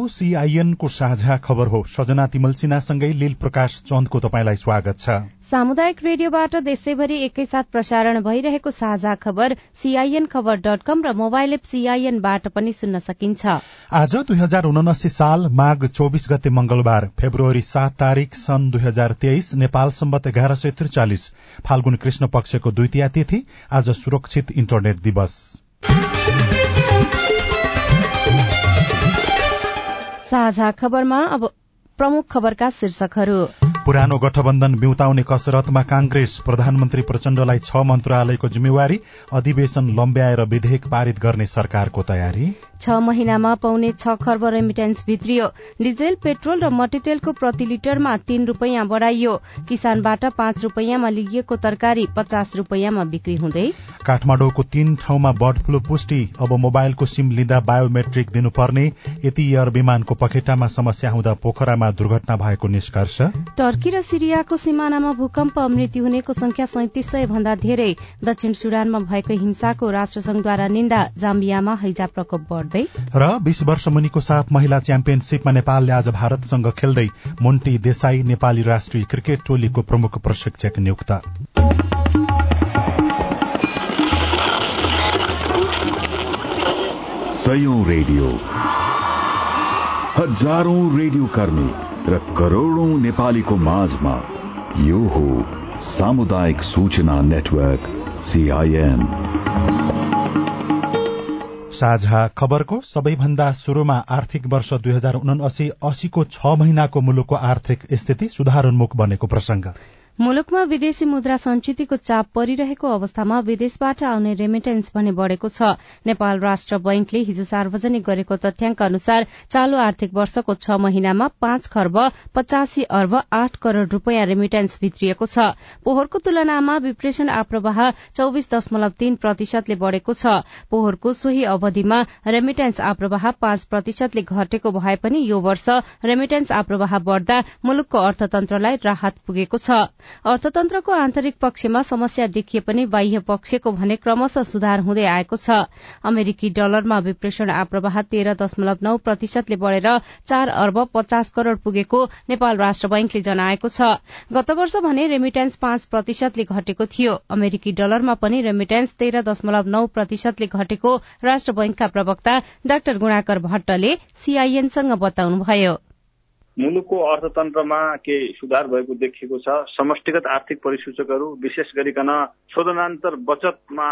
को साझा खबर हो। सजना तिमल सिन्हासँगै लील प्रकाश चन्दको तपाईँलाई स्वागत छ। सामुदायिक रेडियोबाट देशैभरि एकैसाथ प्रसारण भइरहेको साझा खबर सीआईएन खबर डट कम र मोबाइल एप सीआईएनबाट पनि सुन्न सकिन्छ। आज दुई हजार उनासी साल माघ चौबिस गते मंगलबार फेब्रुअरी सात तारीक सन् दुई हजार तेइस नेपाल सम्बत एघार सय त्रिचालिस फाल्गुन कृष्ण पक्षको द्वितीय तिथि आज सुरक्षित इन्टरनेट दिवस। साझा खबरमा अब प्रमुख खबरका शीर्षकहरू। पुरानो गठबन्धन बिउताउने कसरतमा कांग्रेस प्रधानमन्त्री प्रचण्डलाई छ मन्त्रालयको जिम्मेवारी अधिवेशन लम्ब्याएर विधेयक पारित गर्ने सरकारको तयारी। छ महिनामा पाउने छ खर्ब रेमिटेन्स भित्रियो। डिजेल पेट्रोल र मट्टीतेलको प्रति लिटरमा तीन रूपियाँ बढ़ाइयो। किसानबाट पाँच रूपियाँमा लिइएको तरकारी पचास रूपियाँमा बिक्री हुँदै काठमाडौँको तीन ठाउँमा बर्ड फ्लू पुष्टि। अब मोबाइलको सिम लिँदा बायोमेट्रिक दिनुपर्ने। यति एयर विमानको पखेटामा समस्या हुँदा पोखरामा दुर्घटना भएको निष्कर्ष। टर्की र सिरियाको सिमानामा भूकम्प मृत्यु हुनेको संख्या सैतिस सय भन्दा धेरै। दक्षिण सुडानमा भएको हिंसाको राष्ट्रसंघद्वारा निन्दा जाम्बियामा हैजा प्रकोप बढ्दै र बीस वर्ष मुनिको सात महिला च्याम्पियनशीपमा नेपालले आज भारतसँग खेल्दै मोन्टी देसाई नेपाली राष्ट्रिय क्रिकेट टोलीको प्रमुख प्रशिक्षक नियुक्त। रेडियो। हजारौं रेडियो कर्मी र करोड़ौं नेपालीको माझमा यो हो सामुदायिक सूचना नेटवर्क सीआईएन साझा खबरको सबैभन्दा शुरूमा आर्थिक वर्ष दुई हजार उनासी अस्सीको छ महिनाको मुलुकको आर्थिक स्थिति सुधारोन्मुख बनेको प्रसंग मुलुकमा विदेशी मुद्रा संचितको चाप परिरहेको अवस्थामा विदेशबाट आउने रेमिटेन्स भने बढ़ेको छ। नेपाल राष्ट्र बैंकले हिजो सार्वजनिक गरेको तथ्याङ्क अनुसार चालू आर्थिक वर्षको छ महिनामा पाँच खर्ब पचासी अर्ब आठ करोड़ रूपियाँ रेमिटेन्स भित्रिएको छ। पोहोरको तुलनामा विप्रेषण आप्रवाह चौविस दशमलव तीन प्रतिशतले बढ़ेको छ। पोहोरको सोही अवधिमा रेमिटेन्स आप्रवाह पाँच प्रतिशतले घटेको भए पनि यो वर्ष रेमिटेन्स आप्रवाह बढ़दा मुलुकको अर्थतन्त्रलाई राहत पुगेको छ। अर्थतन्त्रको आन्तरिक पक्षमा समस्या देखिए पनि बाह्य पक्षको भने क्रमशः सुधार हुँदै आएको छ। अमेरिकी डलरमा विप्रेषण आप्रवाह तेह्र दशमलव नौ प्रतिशतले बढ़ेर चार अर्ब पचास करोड़ पुगेको नेपाल राष्ट्र बैंकले जनाएको छ। गत वर्ष भने रेमिटेन्स पाँच प्रतिशतले घटेको थियो। अमेरिकी डलरमा पनि रेमिटेन्स तेह्र दशमलव नौ प्रतिशतले घटेको राष्ट्र बैंकका प्रवक्ता डाक्टर गुणाकर भट्टले सीआईएनसँग बताउनुभयो। मुलुकको अर्थतन्त्रमा केही सुधार भएको देखिएको छ। समष्टिगत आर्थिक परिसूचकहरू विशेष गरिकन शोधनान्तर बचतमा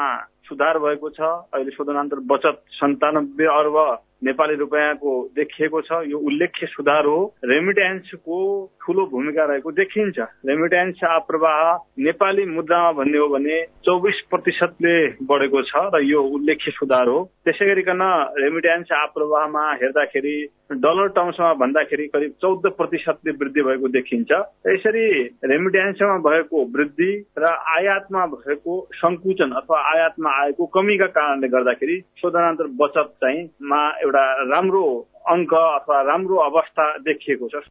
सुधार भएको छ। अहिले शोधनान्तर बचत सन्तानब्बे अर्ब नेपाली रुपियाँको देखिएको छ। यो उल्लेख्य सुधार हो रेमिट्यान्सको ठुलो भूमिका रहेको देखिन्छ। रेमिट्यान्स प्रवाह नेपाली मुद्रामा भन्ने हो भने चौबिस प्रतिशतले बढेको छ र यो उल्लेख्य सुधार। हो त्यसै गरिकन रेमिट्यान्स प्रवाहमा हेर्दाखेरि डलर टर्म्समा भन्दाखेरि करिब चौध प्रतिशतले वृद्धि भएको देखिन्छ। यसरी रेमिट्यान्समा भएको वृद्धि र आयातमा भएको संकुचन अथवा आयातमा आएको कमीका कारणले गर्दाखेरि शोधनान्तर बचत चाहिँ मा एउटा राम्रो अङ्क अथवा राम्रो अवस्था देखिएको छ।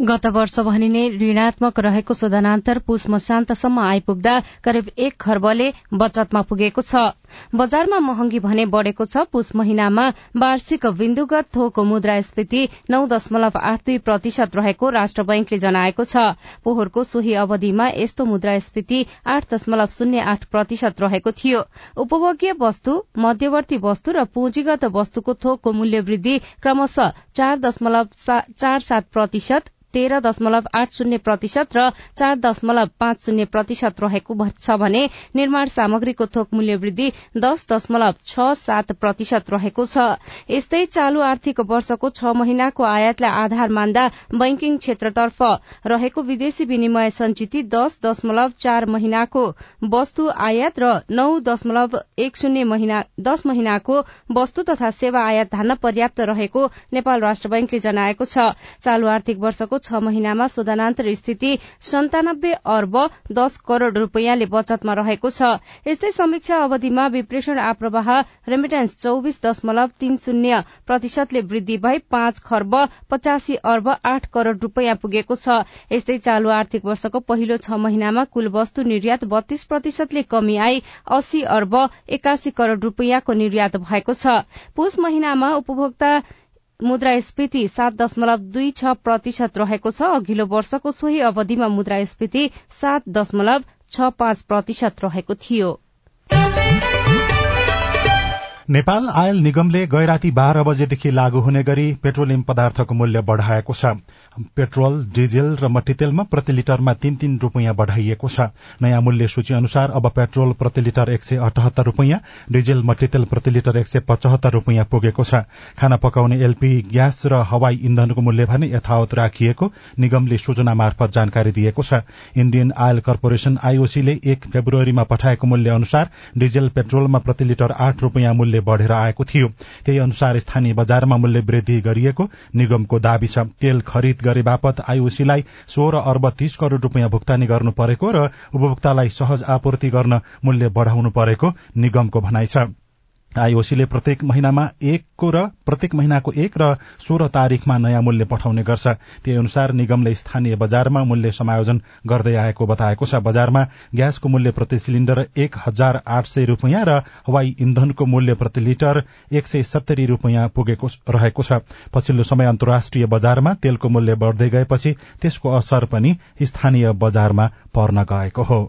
गत वर्ष भनिने ऋणात्मक रहेको शोधनान्तर पुष मसान्तसम्म आइपुग्दा करिब एक खर्बले बचतमा पुगेको छ। बजारमा महँगी भने बढ़ेको छ। पुष महिनामा वार्षिक बिन्दुगत थोक मुद्रास्फीति नौ दशमलव आठ दुई प्रतिशत रहेको राष्ट्र बैंकले जनाएको छ। पोहोरको सोही अवधिमा यस्तो मुद्रास्फीति आठ दशमलव शून्य आठ प्रतिशत रहेको थियो। उपभोग्य वस्तु मध्यवर्ती वस्तु र पुँजीगत वस्तुको थोकको मूल्य वृद्धि क्रमशः चार दशमलव चार सात प्रतिशत तेह्र दशमलव आठ शून्य प्रतिशत र चार दशमलव पाँच शून्य प्रतिशत रहेको छ भने निर्माण सामग्रीको थोक मूल्य वृद्धि दश दशमलव छ सात प्रतिशत रहेको छ। यस्तै चालू आर्थिक वर्षको छ महिनाको आयातलाई आधार मान्दा बैंकिङ क्षेत्रतर्फ रहेको विदेशी विनिमय संचिति दश दशमलव चार महिनाको वस्तु आयात र नौ दशमलव एक शून्य दश महिनाको वस्तु तथा सेवा आयात धान्न पर्याप्त रहेको नेपाल राष्ट्र बैंकले जनाएको छ। चालू आर्थिक वर्षको छ महिनामा शोधनान्तर स्थिति सन्तानब्बे अर्ब दस करोड़ रूपियाँले बचतमा रहेको छ। यस्तै समीक्षा अवधिमा विप्रेषण आप्रवाह रेमिटेन्स चौविस दशमलव तीन शून्य प्रतिशतले वृद्धि भई पाँच खर्ब पचासी अर्ब आठ करोड़ रूपियाँ पुगेको छ। यस्तै चालू आर्थिक वर्षको पहिलो छ महिनामा कुल वस्तु निर्यात बत्तीस प्रतिशतले कमी आई अस्सी अर्ब एकासी करोड़ रूपियाँको निर्यात भएको छ। पुष महिनामा उपभोक्ता मुद्रास्फीति सात दशमलव दुई छ प्रतिशत रहेको छ। अघिल्लो वर्षको सोही अवधिमा मुद्रास्फीति सात दशमलव छ पाँच प्रतिशत रहेको थियो। नेपाल आयल निगमले गैराती बाह्र बजेदेखि लागू हुने गरी पेट्रोलियम पदार्थको मूल्य बढ़ाएको छ। पेट्रोल डिजेल र मट्टीतेलमा प्रति लिटरमा तीन तीन रूपियाँ बढ़ाइएको छ। नयाँ मूल्य सूची अनुसार अब पेट्रोल प्रति लिटर एक सय अठहत्तर रूपियाँ डिजेल मट्टीतेल प्रति लिटर एक सय पचहत्तर रूपियाँ पुगेको छ। खाना पकाउने एलपी ग्यास र हवाई इन्धनको मूल्य भने यथावत राखिएको निगमले सूचना मार्फत जानकारी दिएको छ। इण्डियन आयल कर्पोरेशन आईओसीले एक फेब्रुअरीमा पठाएको मूल्य अनुसार डिजेल पेट्रोलमा प्रति लिटर आठ रूपियाँ मूल्य बढ़ेर आएको थियो। त्यही अनुसार स्थानीय बजारमा मूल्य वृद्धि गरिएको निगमको दावी छ। तेल खरिद गरे बापत आईओसीलाई सोह्र अर्ब तीस करोड़ रूपियाँ भुक्तानी गर्नु परेको र उपभोक्तालाई सहज आपूर्ति गर्न मूल्य बढ़ाउनु परेको निगमको भनाइ छ। आईओसीले प्रत्येक महिनामा एकको र प्रत्येक महिनाको एक र सोह्र तारीकमा नयाँ मूल्य पठाउने गर्छ। त्यही अनुसार निगमले स्थानीय बजारमा मूल्य समायोजन गर्दै आएको बताएको छ। बजारमा ग्यासको मूल्य प्रति सिलिण्डर एक हजार आठ सय रूपियाँ र हवाई इन्धनको मूल्य प्रति लिटर एक सय सत्तरी रूपियाँ पुगेको रहेको छ। पछिल्लो समय अन्तर्राष्ट्रिय बजारमा तेलको मूल्य बढ़दै गएपछि त्यसको असर पनि स्थानीय बजारमा पर्न गएको हो।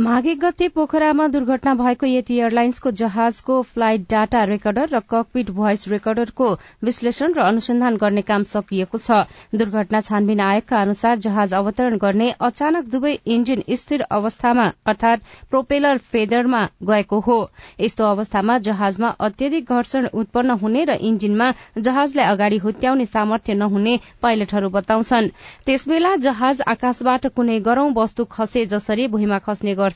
माघे गते पोखरामा दुर्घटना भएको यति एयरलाइन्सको जहाजको फ्लाइट डाटा रेकर्डर र ककपिट भोइस रेकर्डरको विश्लेषण र अनुसन्धान गर्ने काम सकिएको छ। दुर्घटना छानबिन आयोगका अनुसार जहाज अवतरण गर्ने अचानक दुवै इन्जिन स्थिर अवस्थामा अर्थात प्रोपेलर फेदरमा गएको हो। यस्तो अवस्थामा जहाजमा अत्यधिक घर्षण उत्पन्न हुने र इन्जिनमा जहाजलाई अगाडि हुत्याउने सामर्थ्य नहुने पाइलटहरू बताउँछन्। त्यसबेला जहाज आकाशबाट कुनै गरौं वस्तु खसे जसरी भुइँमा खस्ने गर्छ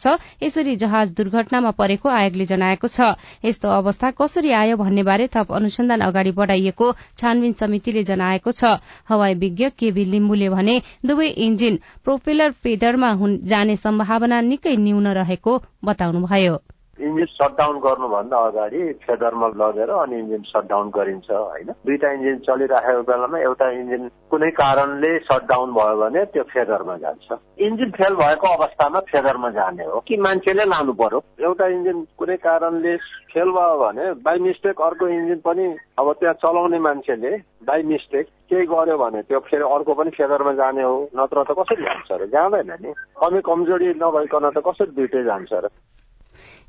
यसरी जहाज दुर्घटनामा परेको आयोगले जनाएको छ। यस्तो अवस्था कसरी आयो भन्ने बारे थप अनुसन्धान अगाडि बढ़ाइएको छानबिन समितिले जनाएको छ। हवाई विज्ञ केबी लिम्बुले भने दुवै इन्जिन प्रोपेलर पेदरमा जाने सम्भावना निकै न्यून रहेको बताउनुभयो। इन्जिन सटडाउन गर्नुभन्दा अगाडि फेदरमा लगेर अनि इन्जिन सटडाउन गरिन्छ होइन? दुईटा इन्जिन चलिराखेको बेलामा एउटा इन्जिन कुनै कारणले सटडाउन भयो भने त्यो फेदरमा जान्छ। इन्जिन फेल भएको अवस्थामा फेदरमा जाने हो। कि मान्छेले लानु पर्यो? एउटा इन्जिन कुनै कारणले फेल भयो भने बाई मिस्टेक अर्को इन्जिन पनि अब त्यहाँ चलाउने मान्छेले बाई मिस्टेक केही गर्यो भने त्यो फेरि अर्को पनि फेदरमा जाने हो। नत्र त कसरी जान्छ र? जाँदैन नि। कमी कमजोरी नभइकन त कसरी दुइटै जान्छ र?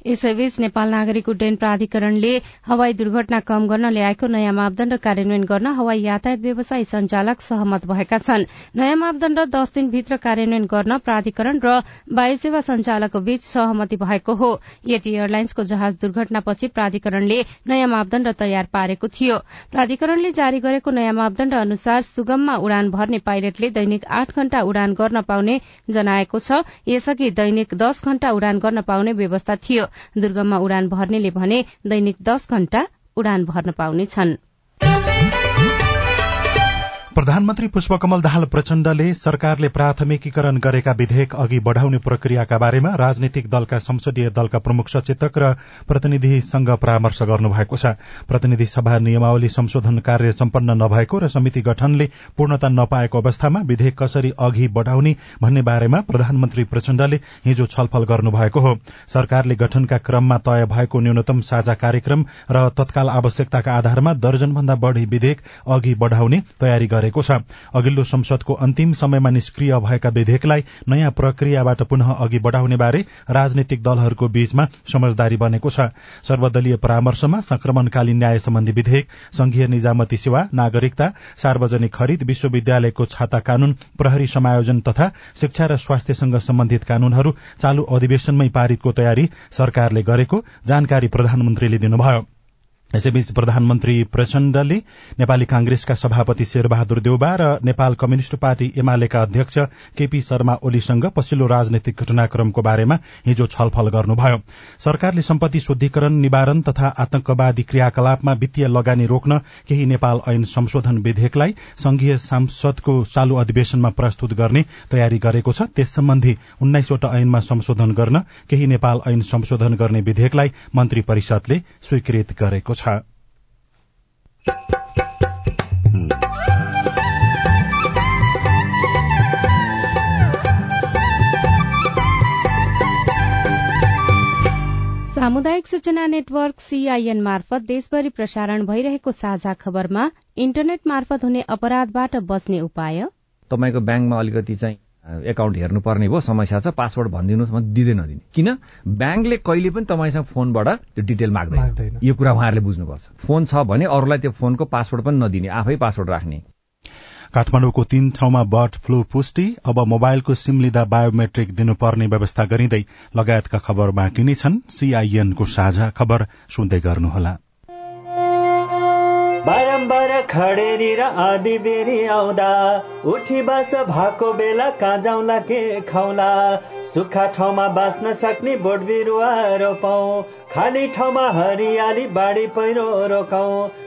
यसैबीच नेपाल नागरिक उड्डयन प्राधिकरणले हवाई दुर्घटना कम गर्न ल्याएको नयाँ मापदण्ड कार्यान्वयन गर्न हवाई यातायात व्यवसाय संचालक सहमत भएका छन्। नयाँ मापदण्ड दश दिनभित्र कार्यान्वयन गर्न प्राधिकरण र वायुसेवा संचालकको बीच सहमति भएको हो। यति एयरलाइन्सको जहाज दुर्घटनापछि प्राधिकरणले नयाँ मापदण्ड तयार पारेको थियो। प्राधिकरणले जारी गरेको नयाँ मापदण्ड अनुसार सुगममा उडान भर्ने पाइलटले दैनिक आठ घण्टा उडान गर्न पाउने जनाएको छ। यसअघि दैनिक दश घण्टा उडान गर्न पाउने व्यवस्था थियो। दुर्गममा उडान भर्नेले भने दैनिक दश घण्टा उडान भर्न पाउनेछन्। प्रधानमन्त्री पुष्पकमल दाहाल प्रचण्डले सरकारले प्राथमिकीकरण गरेका विधेयक अघि बढ़ाउने प्रक्रियाका बारेमा राजनीतिक दलका संसदीय दलका प्रमुख सचेतक र प्रतिनिधिसँग परामर्श गर्नुभएको छ। प्रतिनिधि सभा नियमावली संशोधन कार्य सम्पन्न नभएको र समिति गठनले पूर्णता नपाएको अवस्थामा विधेयक कसरी अघि बढ़ाउने भन्ने बारेमा प्रधानमन्त्री प्रचण्डले हिजो छलफल गर्नुभएको हो। सरकारले गठनका क्रममा तय भएको न्यूनतम साझा कार्यक्रम र तत्काल आवश्यकताका आधारमा दर्जनभन्दा बढ़ी विधेयक अघि बढ़ाउने तयारी गरे गरेको छ। अघिल्लो संसदको अन्तिम समयमा निष्क्रिय भएका विधेयकलाई नयाँ प्रक्रियाबाट पुनः अघि बढ़ाउने बारे राजनीतिक दलहरूको बीचमा समझदारी बनेको छ। सर्वदलीय परामर्शमा संक्रमणकालीन न्याय सम्बन्धी विधेयक संघीय निजामती सेवा नागरिकता सार्वजनिक खरिद विश्वविद्यालयको छाता कानून प्रहरी समायोजन तथा शिक्षा र स्वास्थ्यसँग सम्बन्धित कानूनहरू चालू अधिवेशनमै पारितको तयारी सरकारले गरेको जानकारी प्रधानमन्त्रीले दिनुभयो। यसैबीच प्रधानमन्त्री प्रचण्डले नेपाली कांग्रेसका सभापति शेरबहादुर देउबा र नेपाल कम्युनिष्ट पार्टी एमालेका अध्यक्ष केपी शर्मा ओलीसँग पछिल्लो राजनैतिक घटनाक्रमको बारेमा हिजो छलफल गर्नुभयो। सरकारले सम्पत्ति शुद्धिकरण निवारण तथा आतंकवादी क्रियाकलापमा वित्तीय लगानी रोक्न केही नेपाल ऐन संशोधन विधेयकलाई संघीय सांसदको चालू अधिवेशनमा प्रस्तुत गर्ने तयारी गरेको छ। त्यस सम्बन्धी उन्नाइसवटा ऐनमा संशोधन गर्न केही नेपाल ऐन संशोधन गर्ने विधेयकलाई मन्त्री परिषदले स्वीकृत गरेको छ। सामुदायिक सूचना नेटवर्क सीआईएन मार्फत देशभरि प्रसारण भइरहेको साझा खबरमा इन्टरनेट मार्फत हुने अपराधबाट बच्ने उपाय? तपाईँको ब्याङ्कमा अलिकति चाहिँ एकाउन्ट हेर्नुपर्ने भयो समस्या छ पासवर्ड भनिदिनुहोस् म दिँदै नदिने। किन? ब्याङ्कले कहिले पनि तपाईँसँग फोनबाट त्यो डिटेल माग्दैन। यो कुरा उहाँहरूले बुझ्नुपर्छ। फोन छ भने अरूलाई त्यो फोनको पासवर्ड पनि नदिने आफै पासवर्ड राख्ने। काठमाडौँको तीन ठाउँमा बर्ड फ्लू पुष्टि अब मोबाइलको सिम लिँदा बायोमेट्रिक दिनुपर्ने व्यवस्था गरिँदै लगायतका खबर बाँकी नै छन्। सीआईएनको साझा खबर सुन्दै गर्नुहोला। खडेरी र आधी बेरी आउँदा उठी बास भएको बेला कहाँ जाउँला के खाउला सुक्खा ठाउँमा बाँच्न सक्ने बोट बिरुवा रोपौँ। खाली ठाउँमा हरियाली बाढी पहिरो रोकाउँ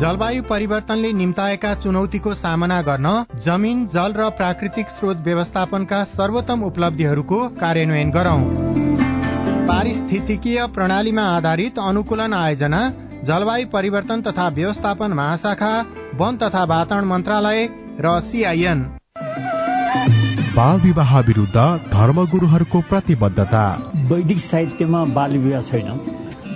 जलवायु परिवर्तनले निम्ताएका चुनौतीको सामना गर्न जमिन जल र प्राकृतिक स्रोत व्यवस्थापनका सर्वोत्तम उपलब्धिहरूको कार्यान्वयन गरौं। पारिस्थितिकीय प्रणालीमा आधारित अनुकूलन आयोजना जलवायु परिवर्तन तथा व्यवस्थापन महाशाखा वन तथा वातावरण मन्त्रालय र सिआइएन बाल विवाह विरुद्ध धर्मगुरूहरूको प्रतिबद्धता। वैदिक साहित्यमा बाल विवाह छैन।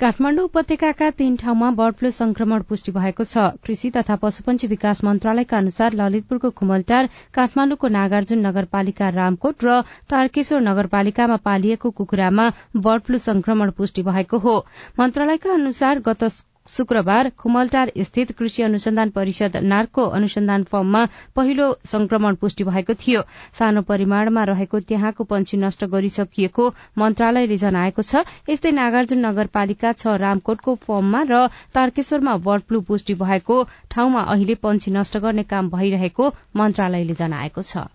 काठमाण्डु उपत्यकाका तीन ठाउँमा बर्ड फ्लू संक्रमण पुष्टि भएको छ। कृषि तथा पशुपन्छी विकास मन्त्रालयका अनुसार ललितपुरको खुमलटार काठमाण्डुको नागार्जुन नगरपालिका रामकोट र तारकेश्वर नगरपालिकामा पालिएको कुखुरामा बर्ड फ्लू संक्रमण पुष्टि भएको हो। मन्त्रालयका अनुसार गत शुक्रबार खुमलटार स्थित कृषि अनुसन्धान परिषद नार्कको अनुसन्धान फर्ममा पहिलो संक्रमण पुष्टि भएको थियो। सानो परिमाणमा रहेको त्यहाँको पंक्षी नष्ट गरिसकिएको मन्त्रालयले जनाएको छ। यस्तै नागार्जुन नगरपालिका छ रामकोटको फर्ममा र तारकेश्वरमा बर्ड फ्लू पुष्टि भएको ठाउँमा अहिले पंक्षी नष्ट गर्ने काम भइरहेको मन्त्रालयले जनाएको छ।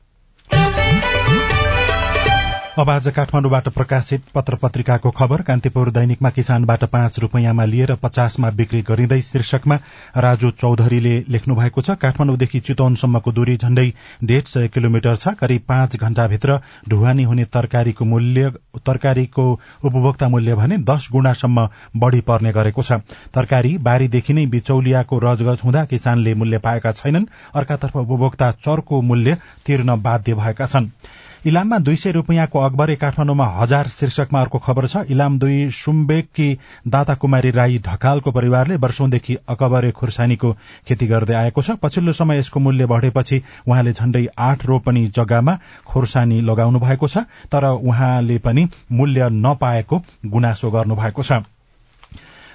अब आज काठमाडौँबाट प्रकाशित पत्र पत्रिकाको खबर कान्तिपुर दैनिकमा किसानबाट पाँच रूपियाँमा लिएर पचासमा बिक्री गरिँदै शीर्षकमा राजु चौधरीले लेख्नु भएको छ काठमाडौँदेखि चितवनसम्मको दूरी झण्डै डेढ सय किलोमिटर छ करिब पाँच घण्टाभित्र ढुवानी हुने तरकारीको मूल्य तरकारीको उपभोक्ता मूल्य भने दश गुणासम्म बढ़ी पर्ने गरेको छ। तरकारी बारीदेखि नै बिचौलियाको रजगज हुँदा किसानले मूल्य पाएका छैनन् अर्कातर्फ उपभोक्ता चरको मूल्य तिर्न बाध्य भएका छन्। इलाममा दुई सय रूपियाँको अकबरे काठमाडौँमा हजार शीर्षकमा अर्को खबर छ। इलाम दुई सुम्बेककी दाता कुमारी राई ढकालको परिवारले वर्षौंदेखि अकबरे खुर्सानीको खेती गर्दै आएको छ। पछिल्लो समय यसको मूल्य बढ़ेपछि उहाँले झण्डै आठ रोपनी जग्गामा खोर्सानी लगाउनु भएको छ तर उहाँले पनि मूल्य नपाएको गुनासो गर्नु भएको छ।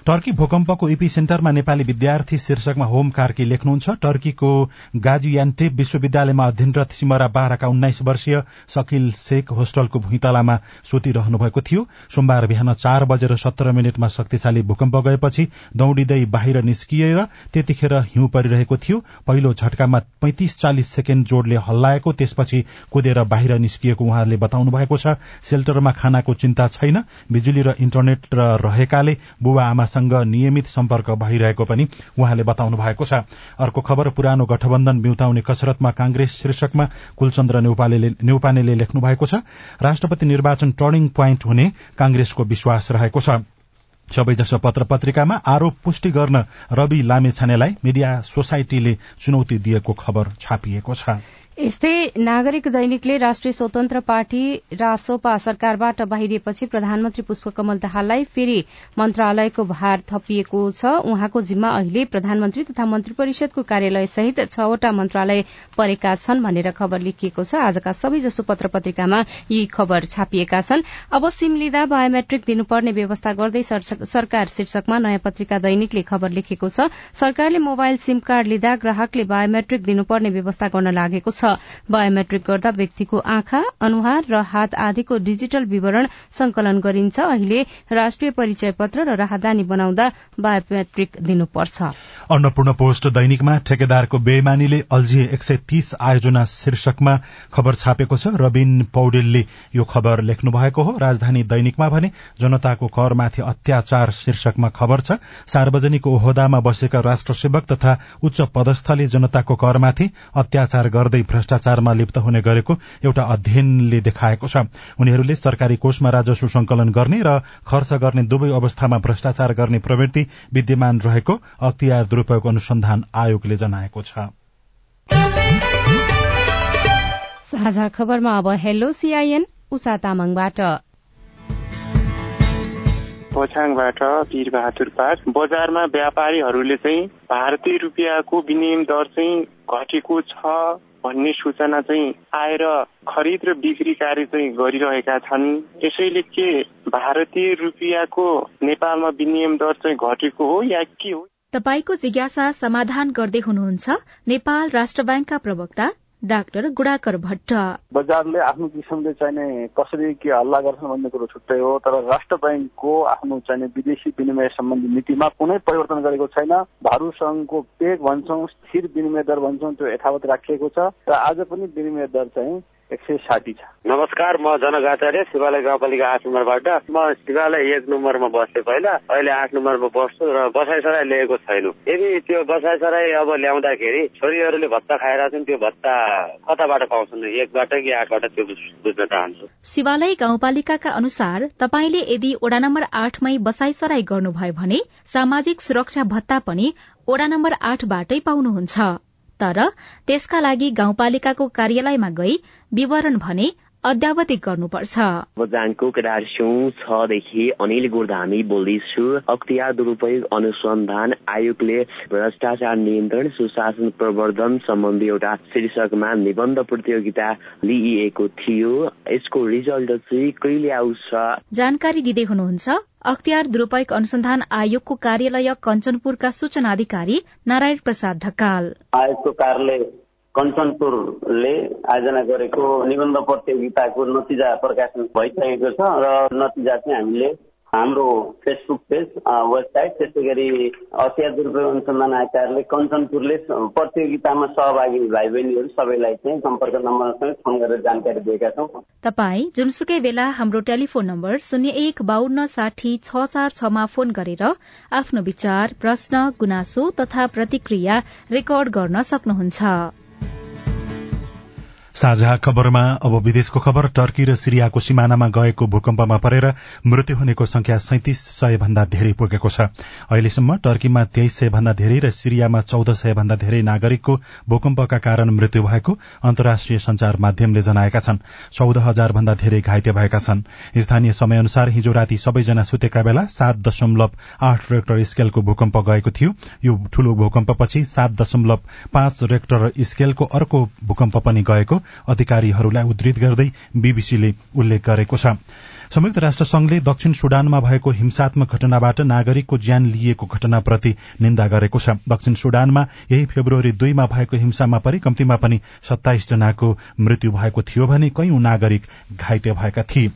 टर्की भूकम्पको इपी सेन्टरमा नेपाली विद्यार्थी शीर्षकमा होम कार्की लेख्नुहुन्छ। टर्कीको गाजियान्टेप विश्वविद्यालयमा अध्ययनरत सिमरा बाह्रका उन्नाइस वर्षीय सकिल शेख होस्टलको भुइँतलामा सुतिरहनु भएको थियो। सोमबार बिहान चार बजेर सत्र मिनटमा शक्तिशाली भूकम्प गएपछि दौड़िँदै बाहिर निस्किएर त्यतिखेर हिउँ परिरहेको थियो। पहिलो झट्कामा पैंतिस चालिस सेकेण्ड जोड़ले हल्लाएको त्यसपछि कुदेर बाहिर निस्किएको उहाँले बताउनु भएको छ। सेल्टरमा खानाको चिन्ता छैन। बिजुली र इन्टरनेट रहेकाले बुबा आमा सँग नियमित सम्पर्क भइरहेको पनि उहाँले बताउनु भएको छ। अर्को खबर पुरानो गठबन्धन बिउताउने कसरतमा कांग्रेस शीर्षकमा कुलचन्द्र नेउपानेले लेख्नु भएको छ राष्ट्रपति निर्वाचन टर्निङ पोइन्ट हुने कांग्रेसको विश्वास रहेको छ। सबैजसो पत्र पत्रिकामा आरोप पुष्टि गर्न रवि लामेछानेलाई मिडिया सोसाइटीले चुनौती दिएको खबर छापिएको छ। यस्तै नागरिक दैनिकले राष्ट्रिय स्वतन्त्र पार्टी रासोपा सरकारबाट बाहिरिएपछि प्रधानमन्त्री पुष्पकमल दाहाललाई फेरि मन्त्रालयको भार थपिएको छ। उहाँको जिम्मा अहिले प्रधानमन्त्री तथा मन्त्री परिषदको कार्यालय सहित छवटा मन्त्रालय परेका छन् भनेर खबर लेखिएको छ। आजका सबैजसो पत्र पत्रिकामा यी खबर छापिएका छन्। अब सिम लिँदा बायोमेट्रिक दिनुपर्ने व्यवस्था गर्दै सरकार शीर्षकमा नयाँ पत्रिका दैनिकले खबर लेखेको छ। सरकारले मोबाइल सिम कार्ड लिँदा ग्राहकले बायोमेट्रिक दिनुपर्ने व्यवस्था गर्न लागेको छ। बायोमेट्रिक गर्दा व्यक्तिको आँखा अनुहार र हात आदिको डिजिटल विवरण संकलन गरिन्छ। अहिले राष्ट्रिय परिचय पत्र र राहदानी बनाउँदा बायोमेट्रिक दिनुपर्छ। अन्नपूर्ण पोस्ट दैनिकमा ठेकेदारको बेमानीले अल्झिए एक सय तीस आयोजना शीर्षकमा खबर छापेको छ। रविन पौडेलले यो खबर लेख्नु भएको हो। राजधानी दैनिकमा भने जनताको करमाथि अत्याचार शीर्षकमा खबर छ। सार्वजनिक ओहदामा बसेका राष्ट्रसेवक तथा उच्च पदस्थले जनताको करमाथि अत्याचार गर्दै भ्रष्टाचारमा लिप्त हुने गरेको एउटा अध्ययनले देखाएको छ। उनीहरूले सरकारी कोषमा राजस्व संकलन गर्ने र खर्च गर्ने दुवै अवस्थामा भ्रष्टाचार गर्ने प्रवृत्ति विद्यमान रहेको अख्तियार दुरूपयोग अनुसन्धान आयोगले जनाएको छ। साझा खबरमा अब हेलो सीआईएन उषा तामाङबाट। पोछाङबाट वीर बहादुर पार बजारमा व्यापारीहरूले चाहिँ भारतीय रुपियाँको विनिमय दर चाहिँ घटेको छ। भन्ने सूचना चाहिँ आएर खरिद र बिक्री कार्य चाहिँ गरिरहेका छन्। त्यसैले के भारतीय रुपियाँको नेपालमा विनिमय दर चाहिँ घटेको हो या के हो? तपाईँको जिज्ञासा समाधान गर्दै हुनुहुन्छ नेपाल राष्ट्र ब्याङ्कका प्रवक्ता डाक्टर गुडाकर भट्ट। बजारले आफ्नो किसिमले चाहिने कसरी के हल्ला गर्छन् भन्ने कुरो छुट्टै हो तर राष्ट्र ब्याङ्कको आफ्नो चाहिने विदेशी विनिमय सम्बन्धी नीतिमा कुनै परिवर्तन गरेको छैन। भारतसँगको पेग भन्छौँ स्थिर विनिमय दर भन्छौँ त्यो यथावत राखिएको छ। र आज पनि विनिमय दर चाहिँ एक सय साठी छ। नमस्कार म जनक आचार्य शिवालय गाउँपालिका आठ नम्बरबाट। म शिवालय एक नम्बरमा बस्थेँ पहिला अहिले आठ नम्बरमा बस्छु र बसाइ सराई लिएको छैन। यदि त्यो बसाइ सराई अब ल्याउँदाखेरि छोरीहरूले भत्ता खाइरहेछन् त्यो भत्ता कताबाट पाउँछन्? एकबाट कि आठबाट त्यो बुझ्न चाहन्छु। शिवालय गाउँपालिकाका अनुसार तपाईँले यदि ओडा नम्बर आठमै बसाई सराई गर्नुभयो भने सामाजिक सुरक्षा भत्ता पनि ओडा नम्बर आठबाटै पाउनुहुन्छ। तर त्यसका लागि गाउँपालिकाको कार्यालयमा गई विवरण भने अद्यावधिक गर्नुपर्छ। बजानको केदार सिंह छदेखि अनिल गोर्धामी बोल्दैछु। अख्तियार दुरूपयोग अनुसन्धान आयोगले भ्रष्टाचार नियन्त्रण सुशासन प्रवर्धन सम्बन्धी एउटा शीर्षकमा निबन्ध प्रतियोगिता लिइएको थियो। यसको रिजल्ट चाहिँ कहिले आउँछ? जानकारी दिँदै हुनुहुन्छ अख्तियार दुरूपयोग अनुसन्धान आयोगको कार्यालय कञ्चनपुरका सूचना अधिकारी नारायण प्रसाद ढकाल। आयोगको कार्यालय कञ्चनपुरले आयोजना गरेको निबन्ध प्रतियोगिताको नतिजा प्रकाशन भइसकेको छ र नतिजा चाहिँ हामीले हाम्रो फेसबुक पेज वेबसाइट त्यसै गरी असिया दुरुपयोग अनुसन्धान आचार्यले कञ्चनपुरले प्रतियोगितामा सहभागी भाइ बहिनीहरू सबैलाई चाहिँ सम्पर्क नम्बरसँग फोन गरेर जानकारी दिएका छौँ। तपाई जुनसुकै बेला हाम्रो टेलिफोन नम्बर शून्य एक बान्न साठी छ चार छमा फोन गरेर आफ्नो विचार प्रश्न गुनासो तथा प्रतिक्रिया रेकर्ड गर्न सक्नुहुन्छ। साझा खबरमा अब विदेशको खबर टर्की र सिरियाको सिमानामा गएको भूकम्पमा परेर मृत्यु हुनेको संख्या सैतिस सय भन्दा धेरै पुगेको छ। अहिलेसम्म टर्कीमा तेइस सय भन्दा धेरै र सिरियामा चौध सय भन्दा धेरै नागरिकको भूकम्पका कारण मृत्यु भएको अन्तर्राष्ट्रिय संचार माध्यमले जनाएका छन्। चौध हजार भन्दा धेरै घाइते भएका छन्। स्थानीय समय अनुसार हिजो राति सबैजना सुतेका बेला सात दशमलव आठ रेक्टर स्केलको भूकम्प गएको थियो। यो ठूलो भूकम्पपछि सात दशमलव पाँच रेक्टर स्केलको अर्को भूकम्प पनि गएको अधिकारीहरूलाई उद्धृत गर्दै बीबीसीले उल्लेख गरेको छ। संयुक्त राष्ट्र संघले दक्षिण सुडानमा भएको हिंसात्मक घटनाबाट नागरिकको ज्यान लिएको घटनाप्रति निन्दा गरेको छ। दक्षिण सुडानमा यही फेब्रुअरी दुईमा भएको हिंसामा परि कम्तीमा पनि सत्ताइस जनाको मृत्यु भएको थियो भने कैयौं नागरिक घाइते भएका थिए।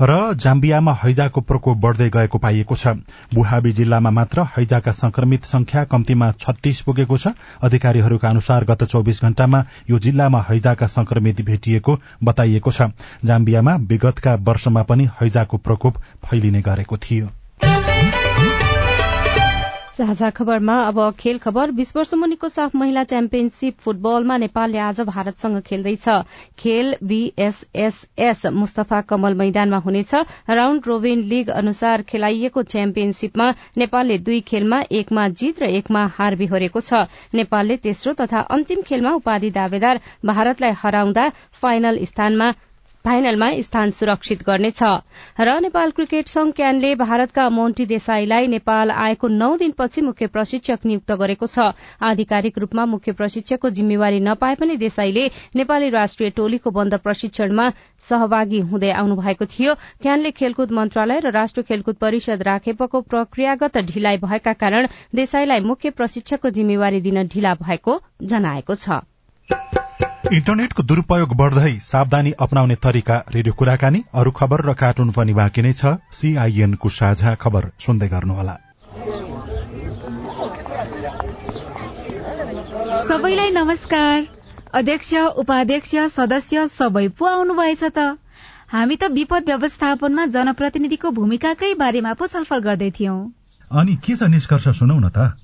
र जाम्बियामा हैजाको प्रकोप बढ़दै गएको पाइएको छ। बुहाबी जिल्लामा मात्र हैजाका संक्रमित संख्या कम्तीमा छत्तीस पुगेको छ। अधिकारीहरूका अनुसार गत चौविस घण्टामा यो जिल्लामा हैजाका संक्रमित भेटिएको बताइएको छ। जाम्बियामा विगतका वर्षमा पनि हैजाको प्रकोप फैलिने गरेको थियो। साझा खबरमा अब खेल खबर। बीस वर्ष मुनिको साफ महिला च्याम्पियनशीप फुटबलमा नेपालले आज भारतसँग खेल्दैछ। खेल बीएसएसएस मुस्तफा कमल मैदानमा हुनेछ। राउण्ड रोबिन लीग अनुसार खेलाइएको च्याम्पियनशीपमा नेपालले दुई खेलमा एकमा जीत र एकमा हार बिहोरेको छ। नेपालले तेस्रो तथा अन्तिम खेलमा उपाधि दावेदार भारतलाई हराउँदा फाइनल स्थानमा फाइनलमा स्थान सुरक्षित गर्नेछ। र नेपाल क्रिकेट संघ क्यानले भारतका मोन्टी देसाईलाई नेपाल आएको नौ दिनपछि मुख्य प्रशिक्षक नियुक्त गरेको छ। आधिकारिक रूपमा मुख्य प्रशिक्षकको जिम्मेवारी नपाए पनि देसाईले नेपाली राष्ट्रिय टोलीको बन्द प्रशिक्षणमा सहभागी हुँदै आउनु भएको थियो। क्यानले खेलकुद मन्त्रालय र राष्ट्रिय खेलकुद परिषद राखेपको प्रक्रियागत ढिलाइ भएका कारण देसाईलाई मुख्य प्रशिक्षकको जिम्मेवारी दिन ढिला भएको जनाएको छ। इन्टरनेटको दुरूपयोग बढ़दै सावधानी अपनाउने तरिका रेडियो कुराकानी अरू खबर र कार्टुन पनि बाँकी नै छ। सीआईएनको साझा खबर सुन्दै गर्नुहोला। सबैलाई नमस्कार। अध्यक्ष उपाध्यक्ष सदस्य सबै पो आउनुभएछ त? हामी त विपद व्यवस्थापनमा जनप्रतिनिधिको भूमिकाकै बारेमा पो छलफल गर्दै थियौं। अनि के छ निष्कर्ष सुनौ न त?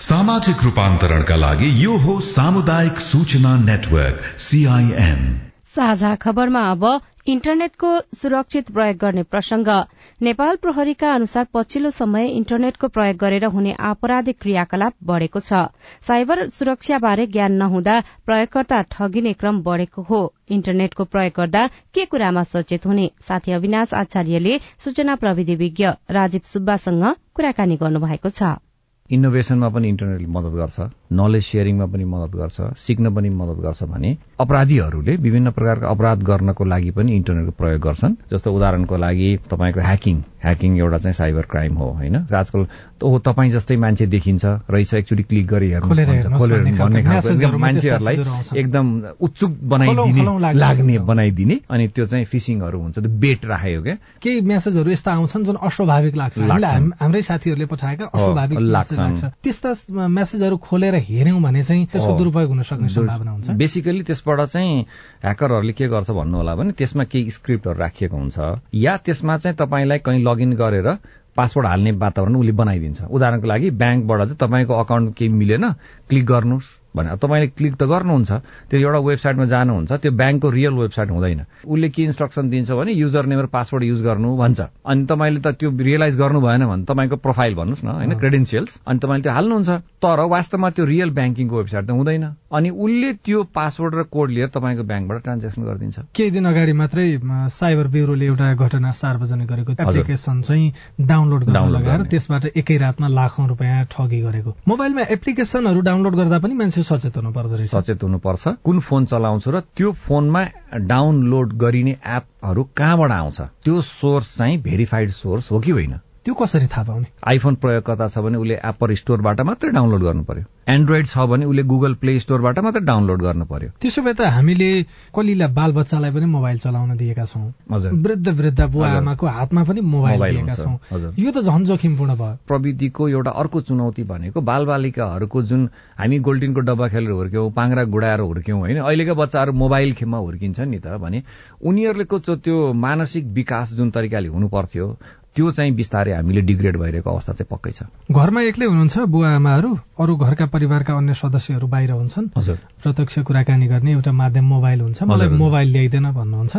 सामाजिक रूपान्तरणका लागि यो हो सामुदायिक सूचना नेटवर्क सीआईएन साझा खबरमा अब इन्टरनेटको सुरक्षित प्रयोग गर्ने प्रसंग नेपाल प्रहरीका अनुसार पछिल्लो समय इन्टरनेटको प्रयोग गरेर हुने आपराधिक क्रियाकलाप बढ़ेको छ। साइबर सुरक्षाबारे ज्ञान नहुँदा प्रयोगकर्ता ठगिने क्रम बढ़ेको हो। इन्टरनेटको प्रयोग गर्दा के कुरामा सचेत हुने? साथी अविनाश आचार्यले सूचना प्रविधि विज्ञ राजीव सुब्बासँग कुराकानी गर्नुभएको छ। इनोभेसनमा पनि इन्टरनेटले मद्दत गर्छ। नलेज सेयरिङमा पनि मद्दत गर्छ सिक्न पनि मद्दत गर्छ भने अपराधीहरूले विभिन्न प्रकारका अपराध गर्नको लागि पनि इन्टरनेटको प्रयोग गर्छन्। जस्तो उदाहरणको लागि तपाईँको ह्याकिङ ह्याकिङ एउटा चाहिँ साइबर क्राइम हो होइन? आजकल ओ तपाईँ जस्तै मान्छे देखिन्छ रहेछ एकचोटि क्लिक गरी हेर्नु खोलेर भन्ने खालको मान्छेहरूलाई एकदम उत्सुक बनाइदिने लाग्ने बनाइदिने अनि त्यो चाहिँ फिसिङहरू हुन्छ त्यो बेट राखेको क्या। केही मेसेजहरू यस्ता आउँछन् जुन अस्वाभाविक लाग्छ। हाम्रै साथीहरूले पठाएका अस्वाभाविक लाग्छ। त्यस्ता मेसेजहरू खोलेर हेऱ्यौँ भने चाहिँ त्यसको दुरुपयोग हुन सक्ने सम्भावना हुन्छ। बेसिकली त्यसबाट चाहिँ ह्याकरहरूले के गर्छ भन्नु होला भने त्यसमा केही स्क्रिप्टहरू राखिएको हुन्छ। या त्यसमा चाहिँ तपाईँलाई कहीँ लगइन गरेर पासवर्ड हाल्ने वातावरण उसले बनाइदिन्छ। उदाहरणको लागि ब्याङ्कबाट चाहिँ तपाईँको अकाउन्ट केही मिलेन क्लिक गर्नुहोस्। भने तपाईँले क्लिक त गर्नुहुन्छ त्यो एउटा वेबसाइटमा जानुहुन्छ त्यो ब्याङ्कको रियल वेबसाइट हुँदैन। उसले के इन्स्ट्रक्सन दिन्छ भने युजर नेम र पासवर्ड युज गर्नु भन्छ। अनि तपाईँले त त्यो रियलाइज गर्नु भएन भने तपाईँको प्रोफाइल भन्नुहोस् न होइन क्रेडेन्सियल्स अनि तपाईँले त्यो हाल्नुहुन्छ तर वास्तवमा त्यो रियल ब्याङ्किङको वेबसाइट त हुँदैन। अनि उसले त्यो पासवर्ड र कोड लिएर तपाईँको ब्याङ्कबाट ट्रान्जेक्सन गरिदिन्छ। केही दिन अगाडि मात्रै साइबर ब्युरोले एउटा घटना सार्वजनिक गरेको एप्लिकेसन चाहिँ डाउनलोड गर्न लगाएर त्यसबाट एकै रातमा लाखौं रुपियाँ ठगी गरेको। मोबाइलमा एप्लिकेसनहरू डाउनलोड गर्दा पनि मान्छे सचेत हुनु पर्दो रहेछ। सचेत हुनुपर्छ। कुन फोन चलाउँछु र त्यो फोनमा डाउनलोड गरिने एपहरू कहाँबाट आउँछ? त्यो सोर्स चाहिँ भेरिफाइड सोर्स हो कि होइन? त्यो कसरी थाहा पाउने? आइफोन प्रयोगकर्ता छ भने उसले एप्पल स्टोरबाट मात्रै डाउनलोड गर्नु पर्यो। एन्ड्रोइड छ भने उसले गुगल प्ले स्टोरबाट मात्रै डाउनलोड गर्नु पर्यो। त्यसो भए त हामीले कलिला बाल बच्चालाई पनि मोबाइल चलाउन दिएका छौँ। वृद्ध वृद्ध बुवा आमाको हातमा पनि मोबाइल दिएका छौँ। यो त झन् जोखिमपूर्ण भयो। प्रविधिको एउटा अर्को चुनौती भनेको बाल बालिकाहरूको जुन हामी गोल्टिनको डब्बा खेलेर हुर्क्यौँ पाङ्रा गुडाएर हुर्क्यौँ होइन अहिलेका बच्चाहरू मोबाइल खेममा हुर्किन्छन् नि त भने उनीहरूको त्यो मानसिक विकास जुन तरिकाले हुनु पर्थ्यो त्यो चाहिँ बिस्तारै हामीले डिग्रेड भइरहेको अवस्था चाहिँ पक्कै छ। घरमा एक्लै हुनुहुन्छ बुवा आमाहरू? अरू घरका परिवारका अन्य सदस्यहरू बाहिर हुन्छन्? हजुर। प्रत्यक्ष कुराकानी गर्ने एउटा माध्यम मोबाइल हुन्छ। मलाई मोबाइल ल्याइदिन भन्नुहुन्छ।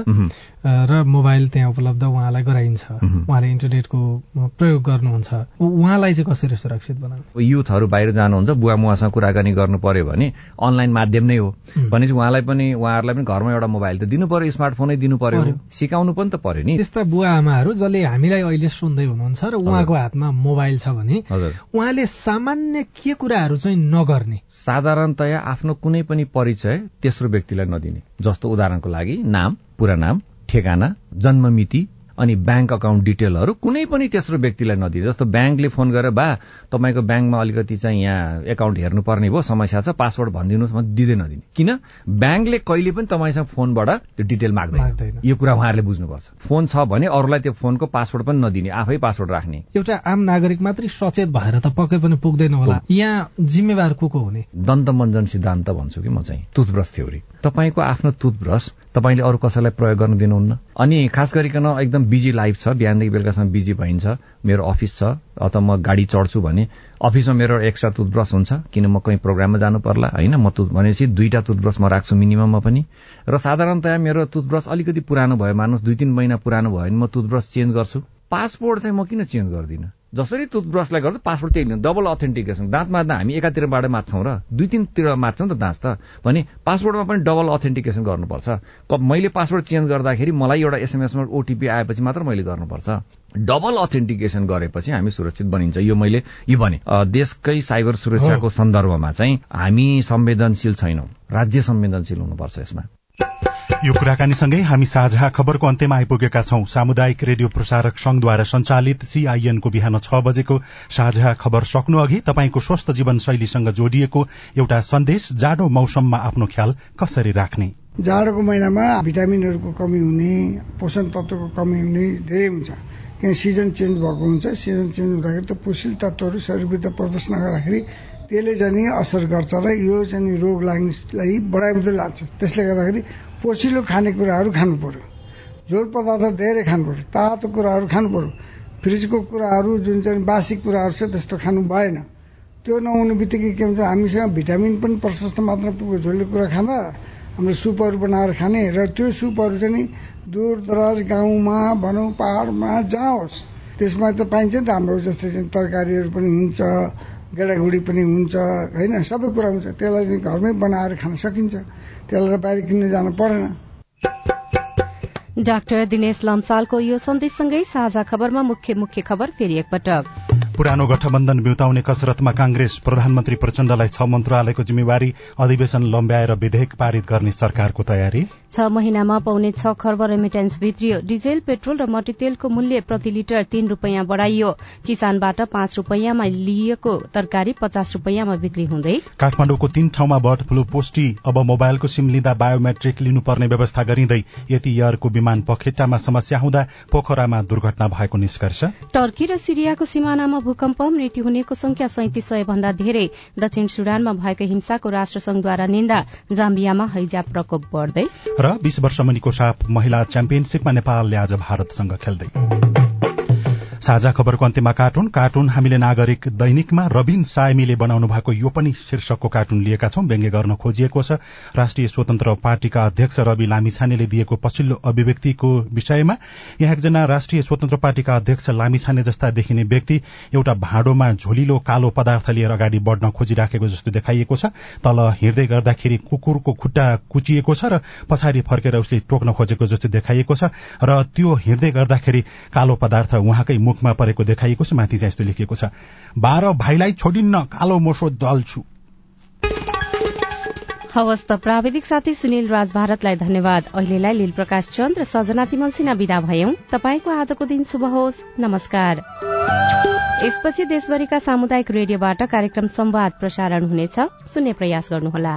र मोबाइल त्यहाँ उपलब्ध उहाँलाई गराइन्छ। उहाँले इन्टरनेटको प्रयोग गर्नुहुन्छ। उहाँलाई चाहिँ कसरी सुरक्षित बनाउनु? युथहरू बाहिर जानुहुन्छ बुवा मुवासँग कुराकानी गर्नु पर्यो भने अनलाइन माध्यम नै हो। भनेपछि उहाँलाई पनि उहाँहरूलाई पनि घरमा एउटा मोबाइल त दिनु पर्यो स्मार्टफोनै दिनु पर्यो। सिकाउनु पनि त पर्यो नि। त्यस्ता बुवा आमाहरू जसले हामीलाई अहिले सुन्दै हुनुहुन्छ र उहाँको हातमा मोबाइल छ भने उहाँले सामान्य के कुराहरू चाहिँ नगर्ने? साधारणतया आफ्नो कुनै पनि परिचय तेस्रो व्यक्तिलाई नदिने। जस्तो उदाहरणको लागि नाम पुरा नाम ठेगाना जन्ममिति अनि ब्याङ्क अकाउन्ट डिटेलहरू कुनै पनि तेस्रो व्यक्तिलाई नदिए जस्तो ब्याङ्कले फोन गरेर बा तपाईँको ब्याङ्कमा अलिकति चाहिँ यहाँ एकाउन्ट हेर्नुपर्ने भयो समस्या छ पासवर्ड भनिदिनुहोस् म दिँदै नदिने। किन? ब्याङ्कले कहिले पनि तपाईँसँग फोनबाट त्यो डिटेल माग्दैन। यो कुरा उहाँहरूले बुझ्नुपर्छ। फोन छ भने अरूलाई त्यो फोनको पासवर्ड पनि नदिने आफै पासवर्ड राख्ने। एउटा आम नागरिक मात्रै सचेत भएर त पक्कै पनि पुग्दैन होला। यहाँ जिम्मेवार को को हुने? दन्तमञ्जन सिद्धान्त भन्छु कि म चाहिँ टुथब्रस थ्योरी तपाईँको आफ्नो टुथब्रस तपाईँले अरू कसैलाई प्रयोग गर्न दिनुहुन्न। अनि खास गरिकन एकदम बिजी लाइफ छ बिहानदेखि बेलुकासम्म बिजी भइन्छ मेरो अफिस छ अथवा म गाडी चढ्छु भने अफिसमा मेरो एक्स्ट्रा टुथब्रस हुन्छ किन म कहीँ प्रोग्राममा जानु पर्ला होइन? म टुथ भनेपछि दुईटा टुथब्रस म राख्छु मिनिमममा पनि। र साधारणतया मेरो टुथब्रस अलिकति पुरानो भयो मानुस दुई तिन महिना पुरानो भयो भने म टुथब्रस चेन्ज गर्छु। पासपोर्ट चाहिँ म किन चेन्ज गर्दिनँ? जसरी टुथब्रसलाई गर्छ पासपोर्ट त्यही डबल अथेन्टिकेसन दाँत मार्दा हामी एकातिरबाट मार्छौँ र दुई तिनतिर मार्छौँ त दाँत त। भने पासपोर्टमा पनि डबल अथेन्टिकेसन गर्नुपर्छ। मैले पासपोर्ट चेन्ज गर्दाखेरि मलाई एउटा एसएमएसमा ओटिपी आएपछि मात्र मैले गर्नुपर्छ। डबल अथेन्टिकेसन गरेपछि हामी सुरक्षित बनिन्छ। यो मैले यो भने देशकै साइबर सुरक्षाको सन्दर्भमा चाहिँ हामी संवेदनशील छैनौँ। राज्य संवेदनशील हुनुपर्छ यसमा। यो कुराकानीसँगै हामी साझा खबरको अन्त्यमा आइपुगेका छौं। सामुदायिक रेडियो प्रसारक संघद्वारा संचालित सीआईएनको बिहान छ बजेको साझा खबर सक्नु अघि तपाईँको स्वस्थ जीवन शैलीसँग जोडिएको एउटा सन्देश जाडो मौसममा आफ्नो ख्याल कसरी राख्ने? जाडोको महिनामा भिटामिनहरूको कमी हुने पोषण तत्वको कमी हुने धेरै हुन्छ। किन सिजन चेन्ज भएको हुन्छ। सिजन चेन्ज हुँदाखेरि त्यो पोषिल तत्वहरू शरीरभित्र प्रवेश नगर्दाखेरि त्यसले चाहिँ असर गर्छ र यो चाहिँ रोग लाग्नेलाई बढाउँदै लान्छ त्यसले गर्दाखेरि पोसिलो खानेकुराहरू खानु पर्यो। झोल पदार्थ धेरै खानु पर्यो। तातो कुराहरू खानु पर्यो। फ्रिजको कुराहरू जुन चाहिँ बासी कुराहरू छ त्यस्तो खानु भएन। त्यो नहुने बित्तिकै के हुन्छ हामीसँग भिटामिन पनि प्रशस्त मात्रामा पुग्यो झोलको कुरा खाँदा हाम्रो सुपहरू बनाएर खाने र त्यो सुपहरू चाहिँ दूर दराज गाउँमा भनौँ पहाडमा जहाँ होस् त्यसमा त पाइन्छ नि त हाम्रो जस्तै तरकारीहरू पनि हुन्छ गेडागुडी पनि हुन्छ होइन? सबै कुरा हुन्छ। त्यसलाई चाहिँ घरमै बनाएर खान सकिन्छ। त्यसलाई बाहिर किन्न जानु परेन। डाक्टर दिनेश लम्सालको यो सन्देशसँगै साझा खबरमा मुख्य मुख्य खबर फेरि एकपटक। पुरानो गठबन्धन बिउताउने कसरतमा कांग्रेस प्रधानमन्त्री प्रचण्डलाई छ मन्त्रालयको जिम्मेवारी अधिवेशन लम्ब्याएर विधेयक पारित गर्ने सरकारको तयारी? छ महिनामा पाउने छ खर्ब रेमिटेन्स भित्रियो। डिजेल पेट्रोल र मट्टीतेलको मूल्य प्रति लिटर तीन रूपियाँ बढ़ाइयो। किसानबाट पाँच रूपियाँमा लिइएको तरकारी पचास रूपियाँमा बिक्री हुँदै काठमाडौँको तीन ठाउँमा बर्ड फ्लू पुष्टि। अब मोबाइलको सिम लिँदा बायोमेट्रिक लिनुपर्ने व्यवस्था गरिँदै यति एयरको विमान पखेटामा समस्या हुँदा पोखरामा दुर्घटना भएको निष्कर्ष? टर्की र सिरियाको सिमानामा भूकम्प मृत्यु हुनेको संख्या सैतिस सय भन्दा धेरै। दक्षिण सुडानमा भएको हिंसाको राष्ट्रसंघद्वारा निन्दा जाम्बियामा हैजा प्रकोप बढ्दै। र बीस वर्ष मुनिको साफ महिला च्याम्पियनशीपमा नेपालले आज भारतसँग खेल्दै। साझा खबरको अन्त्यमा कार्टुन। कार्टुन हामीले नागरिक दैनिकमा रविन सायमीले बनाउनु भएको यो पनि शीर्षकको कार्टुन लिएका छौं। व्यङ्ग्य गर्न खोजिएको छ। राष्ट्रिय स्वतन्त्र पार्टीका अध्यक्ष रवि लामिछानेले दिएको पछिल्लो अभिव्यक्तिको विषयमा यहाँ एकजना राष्ट्रिय स्वतन्त्र पार्टीका अध्यक्ष लामिछाने जस्ता देखिने व्यक्ति एउटा भाँडोमा झोलिलो कालो पदार्थ लिएर अगाडि बढ़न खोजिराखेको जस्तो देखाइएको छ। तल हिँड्दै गर्दाखेरि कुकुरको खुट्टा कुचिएको छ र पछाडि फर्केर उसले टोक्न खोजेको जस्तो देखाइएको छ र त्यो हिँड्दै गर्दाखेरि कालो पदार्थ उहाँकै मुखमा परेको देखाइएको छ माथि चाहिँ यस्तो लेखिएको छ बाह्र भाइलाई छोडिन्न कालो मोसो दल्छु हवस् त प्राविधिक साथी सुनिल राज भारतलाई धन्यवाद। अहिलेलाई लील प्रकाश चन्द र सजना तिमल सिन्हा विदा भयौं। तपाईँको आजको दिन शुभ होस्। नमस्कार। यसपछि देशभरिका सामुदायिक रेडियोबाट कार्यक्रम संवाद प्रसारण हुनेछ। सुन्ने प्रयास गर्नुहोला।